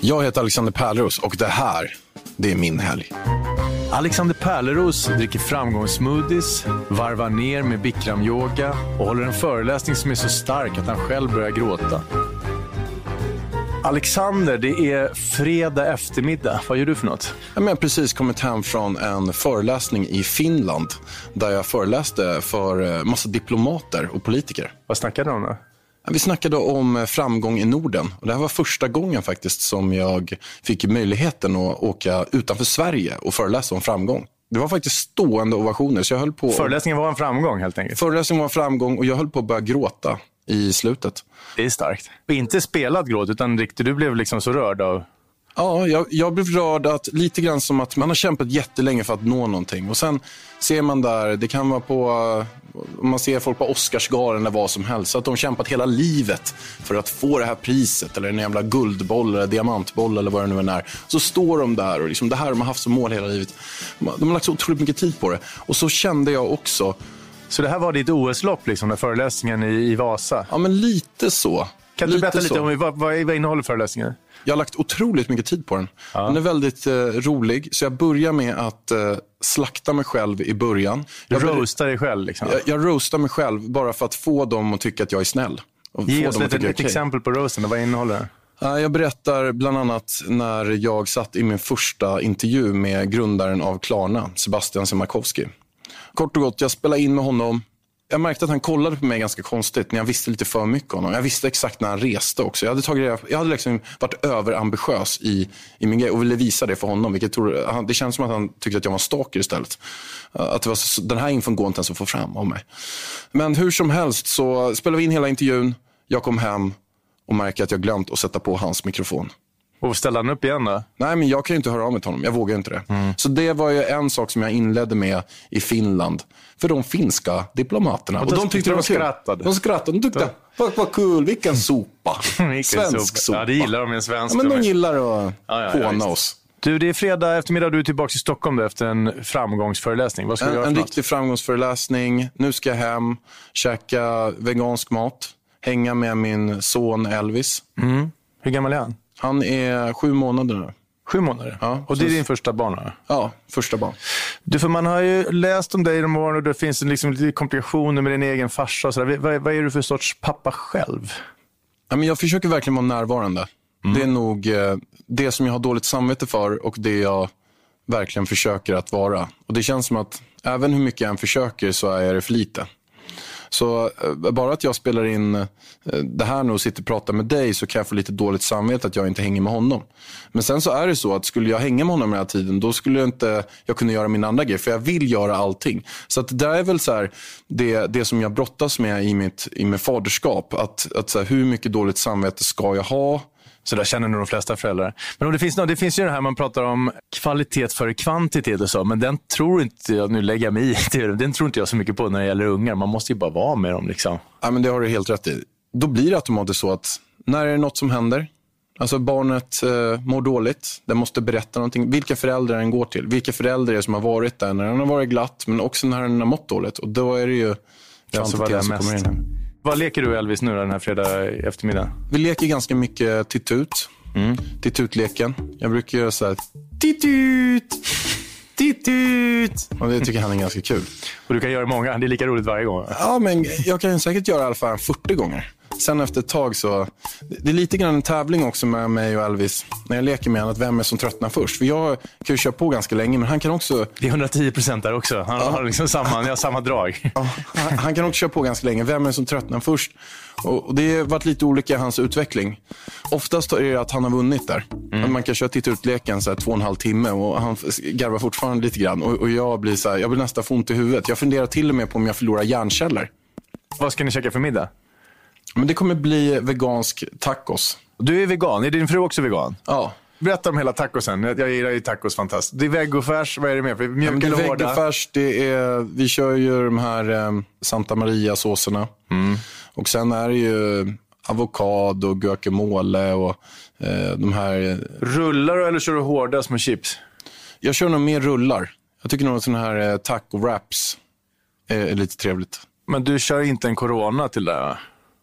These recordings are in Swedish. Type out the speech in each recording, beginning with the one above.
Jag heter Alexander Pärleros och det här, det är min helg. Alexander Pärleros dricker framgångssmoothies, varvar ner med bikramyoga och håller en föreläsning som är så stark att han själv börjar gråta. Alexander, det är fredag eftermiddag. Vad gör du för något? Jag har precis kommit hem från en föreläsning i Finland där jag föreläste för eh, massa diplomater och politiker. Vad snackade du om då? Vi snackade om eh, framgång i Norden. Och det här var första gången faktiskt som jag fick möjligheten att åka utanför Sverige och föreläsa om framgång. Det var faktiskt stående ovationer. Så jag höll på Föreläsningen var en framgång helt enkelt? Föreläsningen var en framgång och jag höll på att börja gråta i slutet. Det är starkt. Och inte spelad gråt, utan riktigt, du blev liksom så rörd av... Ja, jag, jag blev rörd att lite grann som att man har kämpat jättelänge för att nå någonting. Och sen ser man där, det kan vara på, om man ser folk på Oscarsgalen eller vad som helst, att de kämpat hela livet för att få det här priset eller en jävla guldboll eller diamantboll eller vad det nu än är. Så står de där och liksom, det här de har haft som mål hela livet. De har lagt så otroligt mycket tid på det. Och så kände jag också. Så det här var ditt OS-lopp, liksom, den föreläsningen i, i Vasa? Ja, men lite så. Kan du lite berätta lite så. om vad, vad, vad innehåller föreläsningen? Jag har lagt otroligt mycket tid på den. Den är väldigt eh, rolig, så jag börjar med att eh, slakta mig själv i början. Du Jag, roastar dig själv? Liksom. jag, jag roastar mig själv bara för att få dem att tycka att jag är snäll. Ge oss lite, ett okej. exempel på roasten. Vad innehåller? Ja, Jag berättar bland annat när jag satt i min första intervju med grundaren av Klarna, Sebastian Siemiatkowski. Kort och gott, jag spelade in med honom. Jag märkte att han kollade på mig ganska konstigt när jag visste lite för mycket om honom. Jag visste exakt när han reste också. Jag hade, tagit, reda- jag hade liksom varit överambitiös i, i min grej och ville visa det för honom. Vilket tror, han, det känns som att han tyckte att jag var en stalker istället. Eh, att det var så, den här infon går inte ens att få fram om mig. Men hur som helst så spelade vi in hela intervjun. Jag kom hem och märker att jag glömt att sätta på hans mikrofon. Och ställde han upp igen då? Nej, men jag kan ju inte höra av mig till honom. Jag vågar inte det. Mm. Så det var ju en sak som jag inledde med i Finland. För de finska diplomaterna. Och Och, de tyckte det var de kul. skrattade. De skrattade. De tyckte, vad, vad kul, vilken sopa. Svensk sopa. Ja, det gillar de i en svensk. Ja, men de gillar att Ja, ja, ja, håna visst. oss. Du, det är fredag eftermiddag och du är tillbaka i Stockholm då, efter en framgångsföreläsning. Vad ska du En, göra en för något? riktig framgångsföreläsning. Nu ska jag hem, käka vegansk mat, hänga med min son Elvis. Hur gammal är han? Han är sju månader nu. Sju månader? Ja, och det är din första barn? va? Ja, första barn. Du, för man har ju läst om dig de åren och det finns en liksom lite komplikationer med din egen farsa. Och så. Vad, vad är du för sorts pappa själv? Ja, men jag försöker verkligen vara närvarande. Det är nog eh, det som jag har dåligt samvete för och det jag verkligen försöker att vara. Och Det känns som att även hur mycket jag än försöker så är det för lite. Så eh, bara att jag spelar in eh, det här nu och sitter och pratar med dig så kan jag få lite dåligt samvete att jag inte hänger med honom. Men sen så är det så att skulle jag hänga med honom den här tiden då skulle jag inte jag kunna göra min andra grej för jag vill göra allting. Så att det där är väl så här, det, det som jag brottas med i mitt, i mitt faderskap. Att, att så här, hur mycket dåligt samvete ska jag ha? Så där känner nog de flesta föräldrar. Men om det, finns, det finns ju det här man pratar om kvalitet före kvantitet och så. Men den tror inte jag, nu lägger jag mig i, den tror inte jag så mycket på när det gäller ungar. Man måste ju bara vara med dem. Liksom. Ja, men det har du helt rätt i. Då blir det automatiskt så att när är det något som händer, alltså barnet eh, mår dåligt, den måste berätta någonting. Vilka föräldrar den går till. Vilka föräldrar är som har varit där när den har varit glatt, men också när den har mått dåligt. Och då är det ju kvantitet som mest. kommer in. Vad leker du Elvis nu den här fredag eftermiddag? Vi leker ganska mycket tittut. Tittutleken. Jag brukar göra så här, tittut, tittut. Och det tycker han är ganska kul. Och du kan göra många, det är lika roligt varje gång. Ja, men jag kan säkert göra i alla fall 40 gånger. Sen efter ett tag så... Det är lite grann en tävling också med mig och Elvis. När jag leker med honom, att vem är som tröttnar först. För jag kan ju köra på ganska länge, men han kan också... Det är 110 procent där också. Han har liksom samma, ni har samma drag. Ja, han, han kan också köra på ganska länge. Vem är som tröttnar först? Och, och det har varit lite olika i hans utveckling. Oftast är det att han har vunnit där. Att Man kan köra titta ut-leken så här två och en halv timme och han garvar fortfarande lite grann. Och, och jag, blir så här, jag blir nästan få ont i huvudet. Jag funderar till och med på om jag förlorar hjärnceller. Vad ska ni käka för middag? Men det kommer bli vegansk tacos. Du är vegan. Är din fru också vegan? Ja. Berätta om hela tacosen. Jag gillar ju tacos fantastiskt. Det är vegofärs. Vad är det mer? för? Ja, eller hårda? veggofärs, det är, vi kör ju de här eh, Santa Maria-såserna. Och sen är det ju avokado, guacamole och eh, de här... Rullar du eller kör du hårda små chips? Jag kör nog mer rullar. Jag tycker nog sådana här eh, taco wraps är, är lite trevligt. Men du kör inte en corona till det? va?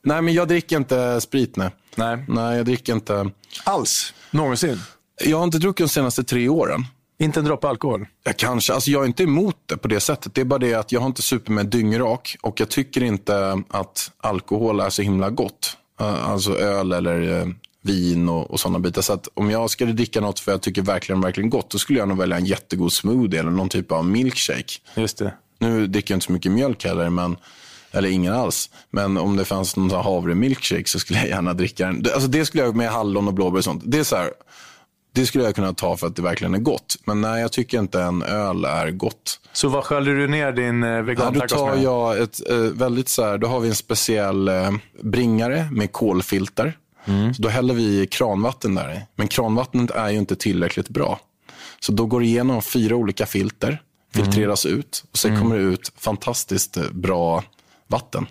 Nej, men jag dricker inte sprit. Nej, Nej. nej jag dricker inte. Alls? Någonsin? Jag har inte druckit de senaste tre åren. Inte en droppe alkohol? Jag kanske, alltså jag är inte emot det på det sättet. Det är bara det att jag har inte super med dyngrak och jag tycker inte att alkohol är så himla gott. Uh, Alltså öl eller uh, vin och, och sådana bitar. Så att om jag skulle dricka något för jag tycker verkligen, verkligen gott, då skulle jag nog välja en jättegod smoothie eller någon typ av milkshake. Just det. Nu dricker jag inte så mycket mjölk heller, men, eller ingen alls. Men om det fanns någon havre-milkshake så skulle jag gärna dricka den. Alltså det skulle jag med hallon och blåbär och sånt. Det är så här, det skulle jag kunna ta för att det verkligen är gott. Men nej, jag tycker inte en öl är gott. Så vad sköljer du ner din eh, Ja, då vegantacos tar med? jag ett eh, väldigt så här, då har vi en speciell eh, bringare med kolfilter. Så då häller vi kranvatten där i. Men kranvattnet är ju inte tillräckligt bra. Så då går det igenom fyra olika filter, filtreras ut och sen kommer det ut fantastiskt eh, bra vatten.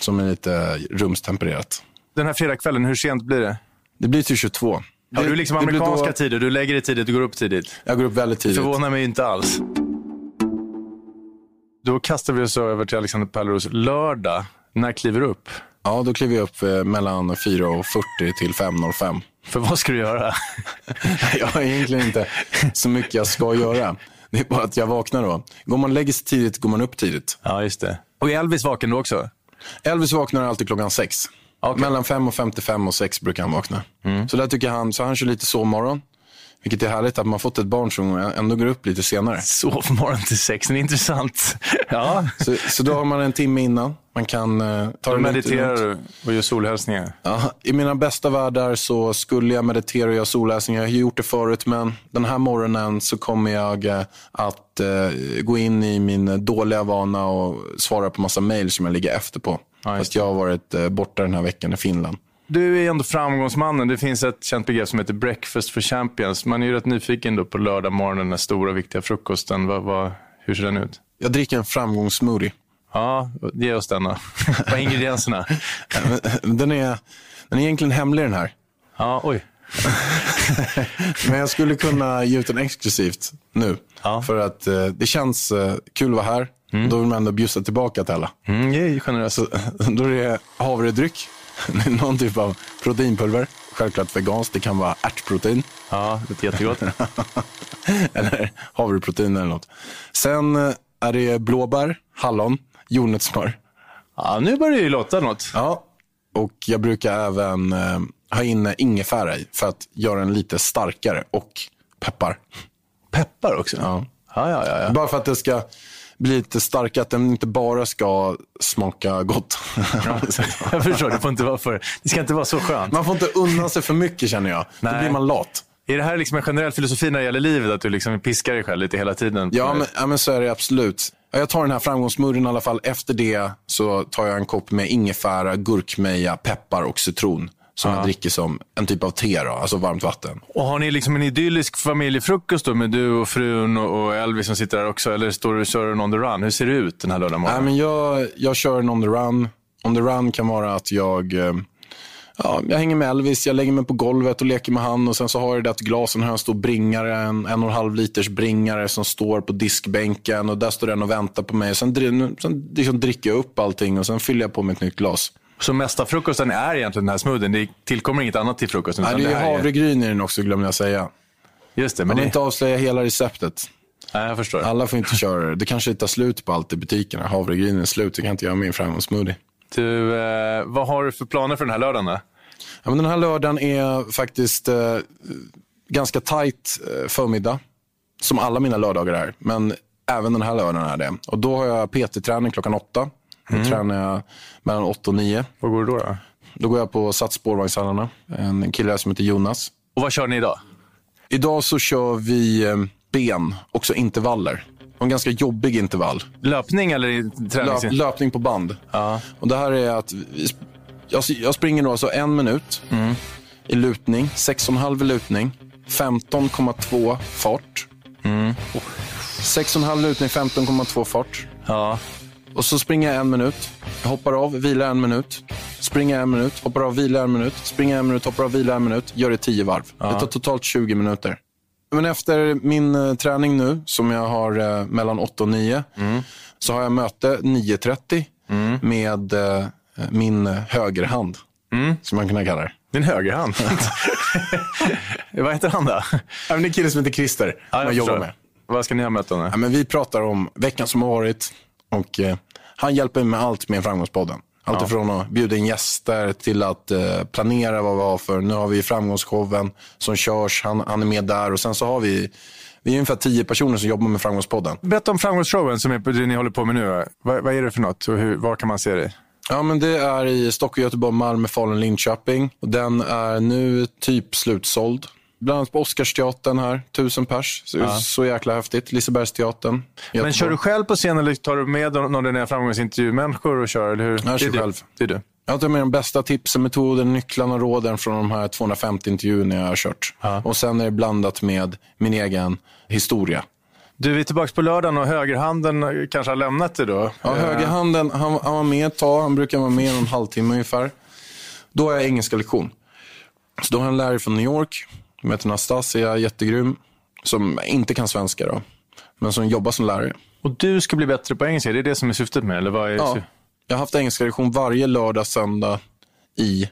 Som är lite rumstempererat. Den här fredagskvällen, hur sent blir det? Det blir till 22. Ja, du är liksom det amerikanska då- tider. Du lägger dig tidigt, du går upp tidigt. Jag går upp väldigt tidigt. förvånar mig inte alls. Då kastar vi oss över till Alexander Pärleros lördag. När kliver du upp? Ja, då kliver jag upp eh, mellan 4.40 till 5.05. För vad ska du göra? Jag har egentligen inte så mycket jag ska göra. Det är bara att jag vaknar då. Går man lägger sig tidigt går man upp tidigt. ja, just det. Och är Elvis vaken då också? Elvis vaknar alltid klockan sex. Okej. Mellan 5.55 och 6 brukar han vakna. Så där tycker han, så han kör lite sovmorgon. Vilket är härligt att man fått ett barn som ändå går upp lite senare. Sovmorgon till sex, det är intressant. Ja, Så, så då har man en timme innan. Man kan eh, ta då mediterar du och gör solhälsningar. Ja, I mina bästa världar så skulle jag meditera och göra solläsningar. Jag har gjort det förut, men den här morgonen så kommer jag eh, att eh, gå in i min dåliga vana och svara på massa mejl som jag ligger efter på. Just Fast jag har varit eh, borta den här veckan i Finland. Du är ändå framgångsmannen. Det finns ett känt begrepp som heter breakfast for champions. Man är ju rätt nyfiken då på lördag morgonen, den stora viktiga frukosten. Vad, vad, hur ser den ut? Jag dricker en framgångssmoothie. Ja, ge oss den då. Vad är ingredienserna? Den är, den är egentligen hemlig den här. Ja, oj. Men jag skulle kunna ge ut den exklusivt nu. Ja. För att eh, det känns eh, kul att vara här. Då vill man ändå bjussa tillbaka till alla. Mm, det är generöst. Så, då är det havredryck, någon typ av proteinpulver. Självklart veganskt, det kan vara ärtprotein. Ja, det är jättegott. eller havreprotein eller något. Sen eh, är det blåbär, hallon, jordnötssmör. Ja, nu börjar det låta något. Ja. Och jag brukar även eh, ha in ingefära i för att göra den lite starkare. Och peppar. Peppar också? Ja. Ja, ja, ja. ja. Bara för att det ska bli lite starkare, att den inte bara ska smaka gott. Jag förstår, det, får inte vara för, det ska inte vara så skönt. man får inte unna sig för mycket känner jag. Då Nej. blir man lat. Är det här liksom en generell filosofi när det gäller livet? Att du liksom piskar dig själv lite hela tiden? Ja, men, ja, men så är det absolut. Ja, Jag tar den här framgångssmoothien i alla fall. Efter det så tar jag en kopp med ingefära, gurkmeja, peppar och citron. Som jag dricker som en typ av te, då, alltså varmt vatten. Och har ni liksom en idyllisk familjefrukost då med du och frun och Elvis som sitter där också? Eller står du kör en on the run? Hur ser det ut den här lördag Nej, morgonen? men jag, jag kör en on the run. On the run kan vara att jag, eh, ja, jag hänger med Elvis, jag lägger mig på golvet och leker med han och sen så har jag det att glasen har en stor bringare, en en och en halv liters bringare som står på diskbänken och där står den och väntar på mig. Sen, sen liksom dricker jag upp allting och sen fyller jag på med ett nytt glas. Så mesta frukosten är egentligen den här smoothien? Det tillkommer inget annat till frukosten? Nej, det är havregryn i den också glömde jag säga. Just det, Men men vill det... inte avslöja hela receptet. Nej, jag förstår. Alla får inte köra det. Det kanske tar slut på allt i butikerna. Havregrynen är slut, det kan inte göra min framgångssmoothie. Du, eh, vad har du för planer för den här lördagen? Då? Ja, men den här lördagen är faktiskt eh, ganska tajt eh, förmiddag. Som alla mina lördagar är. Men även den här lördagen är det. Och då har jag PT-träning klockan åtta. Då tränar jag mellan åtta och nio. Vad går det då? då? Då går jag på Sats spårvagnshallarna. En kille som heter Jonas. Och vad kör ni idag? Idag så kör vi eh, ben, också intervaller. En ganska jobbig intervall. Löpning eller träning? Löp, löpning på band. Ja. Och det här är att jag, jag springer då alltså en minut i lutning, 6,5 i lutning, 15,2 fart. 6,5 lutning, 15,2 fart. ja. Och så springer jag en minut, hoppar av, vilar en minut, springer en minut, hoppar av, vilar en minut, springer en minut, hoppar av, vilar en minut, gör det 10 varv. Det tar totalt 20 minuter. Men efter min eh, träning nu, som jag har eh, mellan 8 och 9, så har jag möte 9.30 med eh, min högerhand, Mm. som man kunna kalla det. Din högerhand. Vad heter han då? Ja, det är en kille som heter Christer, Ja, jag jag jobbar med. Vad ska ni ha möten nu? Ja, men vi pratar om veckan som har varit och eh, han hjälper med allt med Framgångspodden. Allt ifrån att bjuda in gäster till att eh, planera vad vi har för. Nu har vi framgångsshowen som körs, han, han är med där och sen så har vi, vi är ungefär tio personer som jobbar med Framgångspodden. Berätta om framgångsshowen som är ni håller på med nu. Vad, vad är det för något och hur, var kan man se det? Ja, men det är i Stockholm, Göteborg, Malmö, Falun, Linköping. Och den är nu typ slutsåld. Bland annat på Oscarsteatern här, tusen pers. Så, så jäkla häftigt. Lisebergsteatern. Men Göteborg. kör du själv på scen eller tar du med någon av dina framgångsintervjumänniskor och kör? Eller hur? Jag Det kör är du. själv. Det är du. Jag tar med de bästa tipsen, metoden, nycklarna och råden från de här 250 intervjuerna jag har kört. Och sen är det blandat med min egen historia. Du, vi är tillbaka på lördagen och högerhanden kanske har lämnat dig då. Ja, Eh, högerhanden, han, han var med ett tag. Han brukar vara med en halvtimme ungefär. Då har jag engelska lektion. Så då har jag en lärare från New York, som heter Nastasia, jättegrym. Som inte kan svenska då, men som jobbar som lärare. Och du ska bli bättre på engelska, det är det som är syftet med Eller vad är Ja, jag har haft engelska lektion varje lördag, söndag i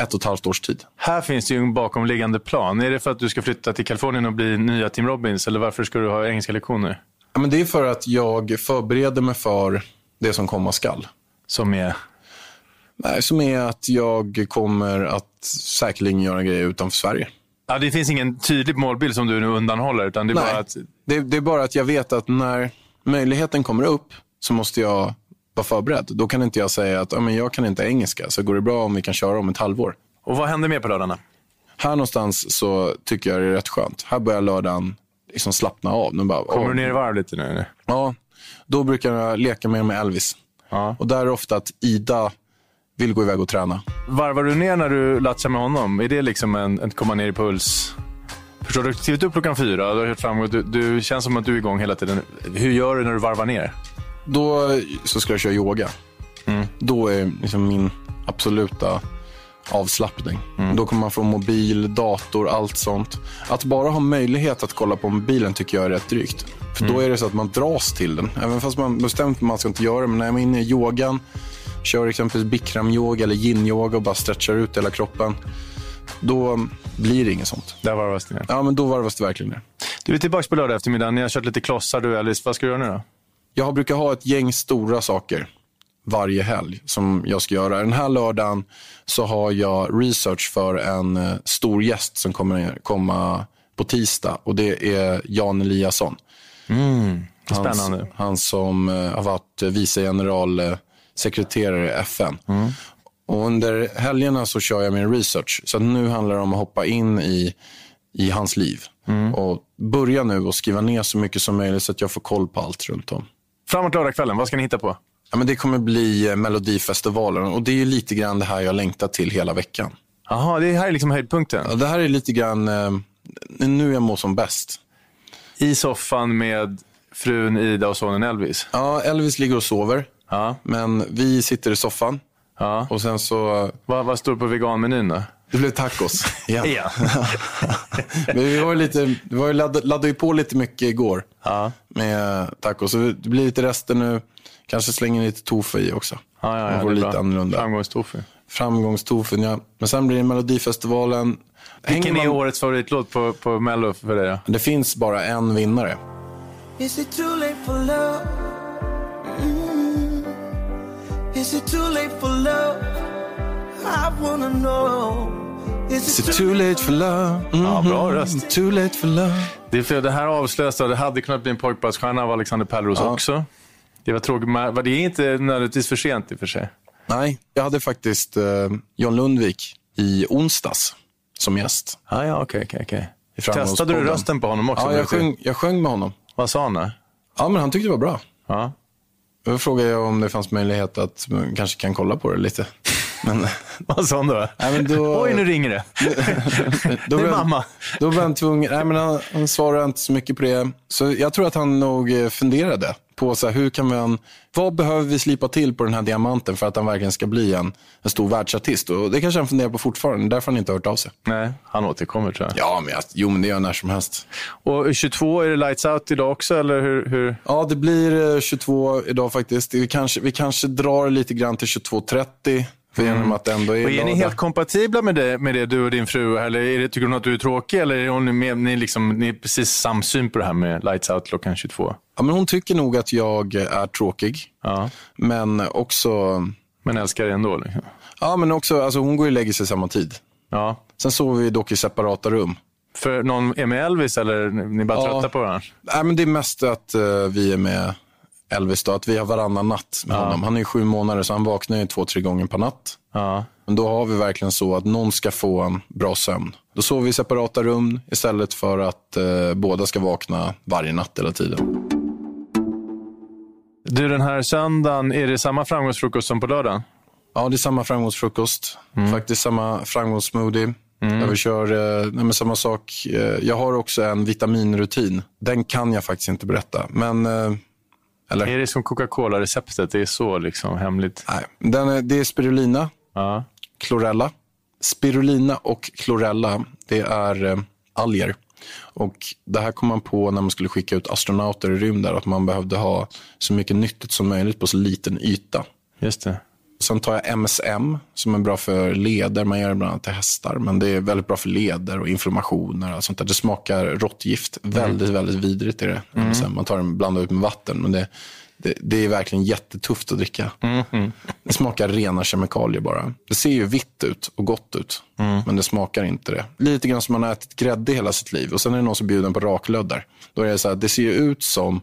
ett och ett halvt års tid. Här finns det ju en bakomliggande plan. Är det för att du ska flytta till Kalifornien och bli nya Tim Robbins? Eller varför ska du ha engelska lektioner? Ja, men det är för att jag förbereder mig för det som komma skall. Som är... Nej, som är att jag kommer att säkerligen göra grejer utanför Sverige. Ja, det finns ingen tydlig målbild som du nu undanhåller. Utan det är bara att... det, det är bara att jag vet att när möjligheten kommer upp så måste jag vara förberedd. Då kan inte jag säga att ja, men jag kan inte engelska, så går det bra om vi kan köra om ett halvår. Och vad händer mer på lördagarna? Här någonstans så tycker jag det är rätt skönt. Här börjar lördagen liksom slappna av. Nu bara, Kommer du ner i varv lite nu? Eller? Ja, då brukar jag leka mer med Elvis. Ja. Och där är det ofta att Ida vill gå iväg och träna. Varvar du ner när du latchar med honom? Är det liksom en, en komma ner i puls? Förstår du? Klivit upp klockan fyra, du har fram, du, du känns som att du är igång hela tiden. Hur gör du när du varvar ner? Då så ska jag köra yoga. Mm. Då är liksom min absoluta avslappning. Mm. Då kommer man få mobil, dator, allt sånt. Att bara ha möjlighet att kolla på mobilen tycker jag är rätt drygt. För Mm. då är det så att man dras till den. Även fast man bestämt att man ska inte göra det. Men när jag är inne i yogan, kör exempelvis bikram-yoga eller yin-yoga och bara stretchar ut hela kroppen. Då blir det inget sånt. Där varvas det ner. Ja, men då varvas det verkligen ner. Du är tillbaka på lördag eftermiddag. Ni har kört lite klossar du Alice. Vad ska du göra nu då? Jag brukar ha ett gäng stora saker varje helg som jag ska göra. Den här lördagen så har jag research för en eh, stor gäst som kommer komma på tisdag och det är Jan Eliasson. Han, Spännande. han som eh, har varit vice generalsekreterare i FN. Och under helgerna så kör jag min research. Så nu handlar det om att hoppa in i, i hans liv. Och börja nu och skriva ner så mycket som möjligt så att jag får koll på allt runt om. Framåt lördagskvällen, vad ska ni hitta på? Ja, men det kommer bli eh, Melodifestivalen och det är ju lite grann det här jag längtar till hela veckan. Jaha, det här är liksom höjdpunkten. Ja, det här är lite grann eh, nu jag mår som bäst. I soffan med frun Ida och sonen Elvis. Ja, Elvis ligger och sover, Ja. men vi sitter i soffan ja. och sen så, Vad, vad står på veganmenyn då? det blev tacos. igen. Ja. men vi var lite, vi var ju ladd, laddade ju på lite mycket igår Ja. med tacos. Så det blir lite rester nu. Kanske slänger lite tofu i också. Ja, ja, Man ja, får det är lite bra. annorlunda. Framgångstofu. Framgångstofun, ja. Men sen blir det Melodifestivalen. Vilken är man- årets favoritlåt på, på Mello för dig? Det finns bara en vinnare. Is it too late for love? Mm. Is it too late for love? I wanna know. Is it too late for love? Ja, bra röst. Too late for love. Det, är för det här avslöjas det hade kunnat bli en pojkbandsstjärna av Alexander Pärleros Ja. också. Det var tråkigt, men det är inte nödvändigtvis för sent i och för sig. Nej, jag hade faktiskt eh, John Lundvik i onsdags som gäst. Ah, ja, okej, okej. I Framgångspodden. Testade du rösten på honom också? Ja, jag sjöng, jag sjöng med honom. Vad sa han? då? Ja, men han tyckte det var bra. Ja. Då frågade jag om det fanns möjlighet att man kanske kan kolla på det lite. Men, Vad sa han då? nej, men då, Oj, nu ringer det. då det är mamma. Då var han tvungen, nej men han, han svarade inte så mycket på det. Så jag tror att han nog eh, funderade på så här, hur kan man, vad behöver vi slipa till på den här diamanten för att han verkligen ska bli en, en stor världsartist? Och det kanske han funderar på fortfarande, därför har han inte hört av sig. Nej, han återkommer tror jag. Ja, men jag, jo, men det gör han när som helst. Och 22, är det lights out idag också? Eller hur, hur? Ja, det blir eh, 22 idag faktiskt. Vi kanske, vi kanske drar lite grann till 22.30. För genom att det ändå är Och är ni helt kompatibla med det, med det, du och din fru? Eller är det, tycker hon att du är tråkig? Eller är hon med, ni, liksom, ni är precis samsyn på det här med lights out klockan 22? Ja, men hon tycker nog att jag är tråkig. Ja. Men också, Men älskar det ändå? Liksom. ja, men också alltså, hon går och lägger sig samma tid. Ja. Sen sover vi dock i separata rum. För någon är med Elvis eller ni bara Ja. trötta på varandra? Nej, men det är mest att eh, vi är med Elvis, då, att vi har varannan natt med honom. Han är ju sju månader så han vaknar ju två, tre gånger per natt. Ja. Men då har vi verkligen så att någon ska få en bra sömn. Då sover vi i separata rum istället för att eh, båda ska vakna varje natt hela tiden. Du, den här söndagen, är det samma framgångsfrukost som på lördagen? Ja, det är samma framgångsfrukost. Faktiskt samma framgångssmoothie. Där vi kör eh, nej, samma sak. Eh, jag har också en vitaminrutin. Den kan jag faktiskt inte berätta. Men, eh, eller? Är det som Coca-Cola-receptet? Det är så liksom hemligt? Nej, den är, det är spirulina, Ja. klorella. Spirulina och klorella, det är eh, alger. Och det här kom man på när man skulle skicka ut astronauter i rymden. Att man behövde ha så mycket nyttigt som möjligt på så liten yta. Just det. Sen tar jag MSM som är bra för leder. Man gör det bland annat till hästar. Men det är väldigt bra för leder och inflammationer. Och sånt där. Det smakar råttgift. Väldigt, väldigt vidrigt är det. MSM. Man tar den blandar ut med vatten. Men det, det, det är verkligen jättetufft att dricka. Det smakar rena kemikalier bara. Det ser ju vitt ut och gott ut. Men det smakar inte det. Lite grann som man har ätit grädde hela sitt liv. Och sen är det någon som bjuder på raklöddar. Då är det så här, det ser ju ut som,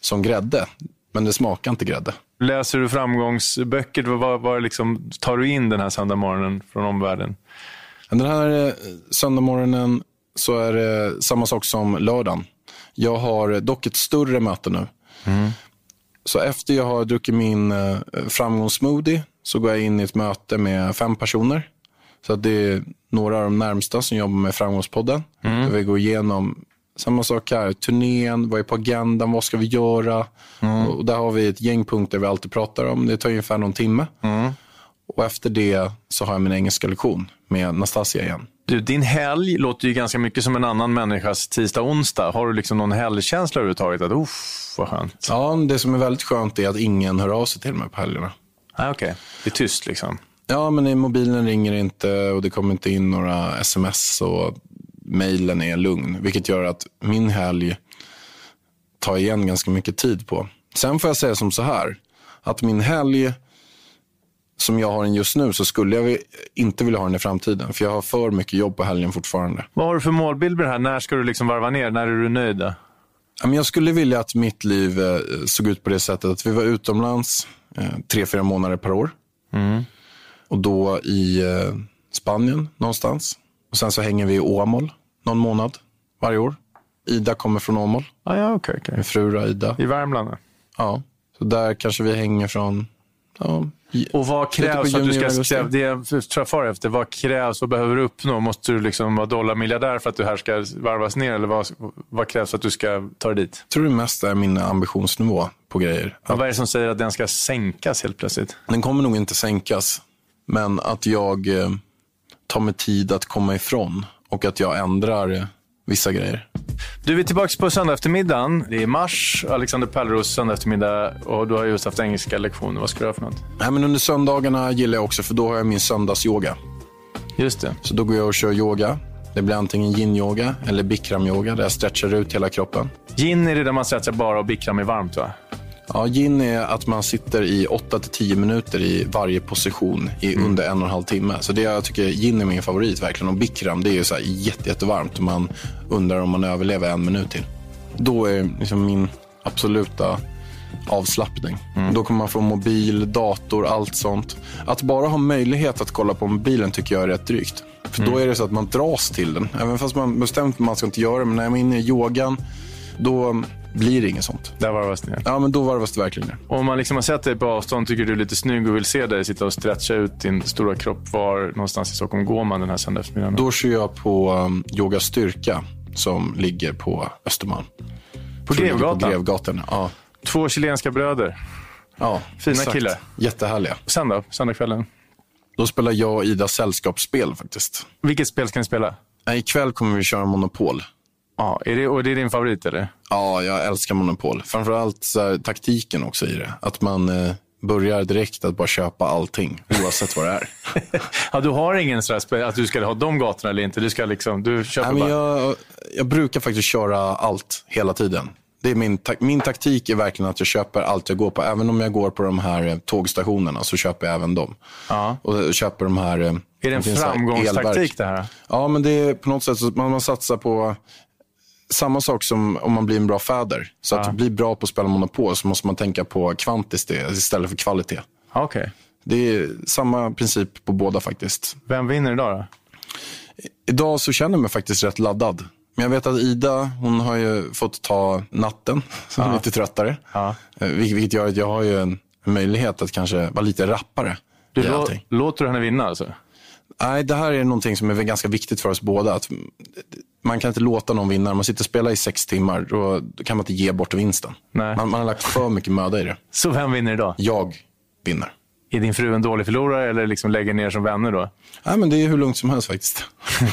som grädde. Men det smakar inte grädde. Läser du framgångsböcker? Vad, vad liksom, tar du in den här söndagmorgonen från omvärlden? Den här eh, söndagmorgonen så är det samma sak som lördagen. Jag har dock ett större möte nu. Så efter jag har druckit min eh, framgångssmoothie så går jag in i ett möte med fem personer. Så att det är några av de närmsta som jobbar med Framgångspodden. Där vi går igenom samma sak här. Turnén, vad är på agendan, vad ska vi göra? Och där har vi ett gäng punkter vi alltid pratar om. Det tar ungefär någon timme. Och efter det så har jag min engelska lektion med Nastasia igen. Du, din helg låter ju ganska mycket som en annan människas tisdag onsdag. Har du liksom någon helgkänsla överhuvudtaget? Att, uff, vad skönt. Ja, det som är väldigt skönt är att ingen hör av sig till mig på helgerna. Ah, Okej, det är tyst liksom. Ja, men i mobilen ringer inte och det kommer inte in några sms och mejlen är lugn. Vilket gör att min helg tar igen ganska mycket tid på. Sen får jag säga som så här, att min helg som jag har den just nu så skulle jag inte vilja ha den i framtiden. För jag har för mycket jobb på helgen fortfarande. Vad har du för målbild med det här? När ska du liksom varva ner? När är du nöjd? då? Jag skulle vilja att mitt liv eh, såg ut på det sättet att vi var utomlands eh, tre, fyra månader per år. Och då i eh, Spanien någonstans. Och Sen så hänger vi i Åmål någon månad varje år. Ida kommer från Åmål, Ah, ja, okej. okej. min fru Ida. I Värmland? Ja. Så där kanske vi hänger från... Ja, Och vad krävs för att du ska... Det jag far efter. Vad krävs? Vad behöver du uppnå? Måste du liksom vara dollarmiljardär för att du här ska varvas ner? Eller vad, vad krävs för att du ska ta dig dit? jag tror det mest är min ambitionsnivå på grejer. Vad är det som säger att den ska sänkas helt plötsligt? Den kommer nog inte sänkas. Men att jag eh, tar mig tid att komma ifrån och att jag ändrar vissa grejer. Du, vi är tillbaka på söndag eftermiddagen. Det är mars, Alexander Pärleros söndag eftermiddag och du har just haft engelska lektioner. Vad ska du ha för något? Nej, men under söndagarna gillar jag också för då har jag min söndagsyoga. Just det. Så då går jag och kör yoga. Det blir antingen yin-yoga eller bikram-yoga där jag stretchar ut hela kroppen. Gin är det där man stretchar bara och bikram är varmt va? Ja, yin är att man sitter i 8-10 minuter i varje position i under en och en halv timme. Så det jag tycker yin är min favorit verkligen. Och bikram det är ju så här jätte, jättevarmt man undrar om man överlever en minut till. Då är liksom min absoluta avslappning. Då kommer man få mobil, dator, allt sånt. Att bara ha möjlighet att kolla på mobilen tycker jag är rätt drygt. För då är det så att man dras till den. Även fast man bestämt att man ska inte göra det. Men när man är inne i yogan, då blir det inget sånt. Där varvas det ner. Ja, men då varvas det verkligen ner. Om man liksom har sett dig på avstånd, tycker du är lite snygg och vill se dig sitta och stretcha ut din stora kropp. Var någonstans i Stockholm går man den här söndag eftermiddagen? Då kör jag på um, Yoga Styrka som ligger på Östermalm. På Grevgatan? På Grevgatan, ja. Två chilenska bröder. Ja, Fina killar. Jättehärliga. Sen då? Söndagskvällen? Då spelar jag och Ida sällskapsspel faktiskt. Vilket spel ska ni spela? Nej, ikväll kommer vi köra Monopol. Ja, är det, och det är din favorit eller? Ja, jag älskar Monopol. Framförallt så här, taktiken också i det. Att man eh, börjar direkt att bara köpa allting, oavsett vad det är. Ja, du har ingen sådär att du ska ha de gatorna eller inte? Du, ska liksom, du köper Nej, bara... jag, jag brukar faktiskt köra allt hela tiden. Det är min, ta- min taktik är verkligen att jag köper allt jag går på. Även om jag går på de här eh, tågstationerna så köper jag även dem. Ja. Och köper de här... eh, Är det en framgångstaktik det här? Ja, men det är på något sätt så att man, man satsar på samma sak som om man blir en bra fäder. Så att bli bra på att spela Monopol så måste man tänka på kvantitet istället för kvalitet. Ja, Okej. Det är samma princip på båda faktiskt. Vem vinner idag då? Idag så känner jag mig faktiskt rätt laddad. Men jag vet att Ida, hon har ju fått ta natten, så hon är lite tröttare. Ja. Eh, vil- Vilket gör att jag har ju en möjlighet att kanske vara lite rappare Du, lå- låter du henne vinna alltså? Nej, det här är någonting som är ganska viktigt för oss båda. Att man kan inte låta någon vinna. Man sitter och spelar i sex timmar, då, då kan man inte ge bort vinsten. Man, man har lagt för mycket möda i det. Så vem vinner idag? Jag vinner. Är din fru en dålig förlorare eller liksom lägger ner som vänner då? Nej, men det är hur lugnt som helst faktiskt.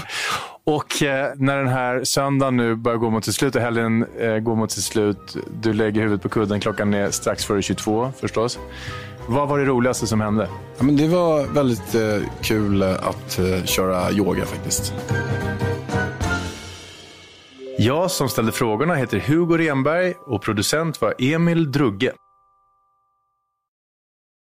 Och eh, när den här söndagen nu börjar gå mot sitt slut och helgen eh, går mot sitt slut. Du lägger huvudet på kudden, klockan är strax före 22 förstås. Vad var det roligaste som hände? Ja, men det var väldigt eh, kul eh, att eh, köra yoga faktiskt. Jag som ställde frågorna heter Hugo Renberg och producent var Emil Drugge.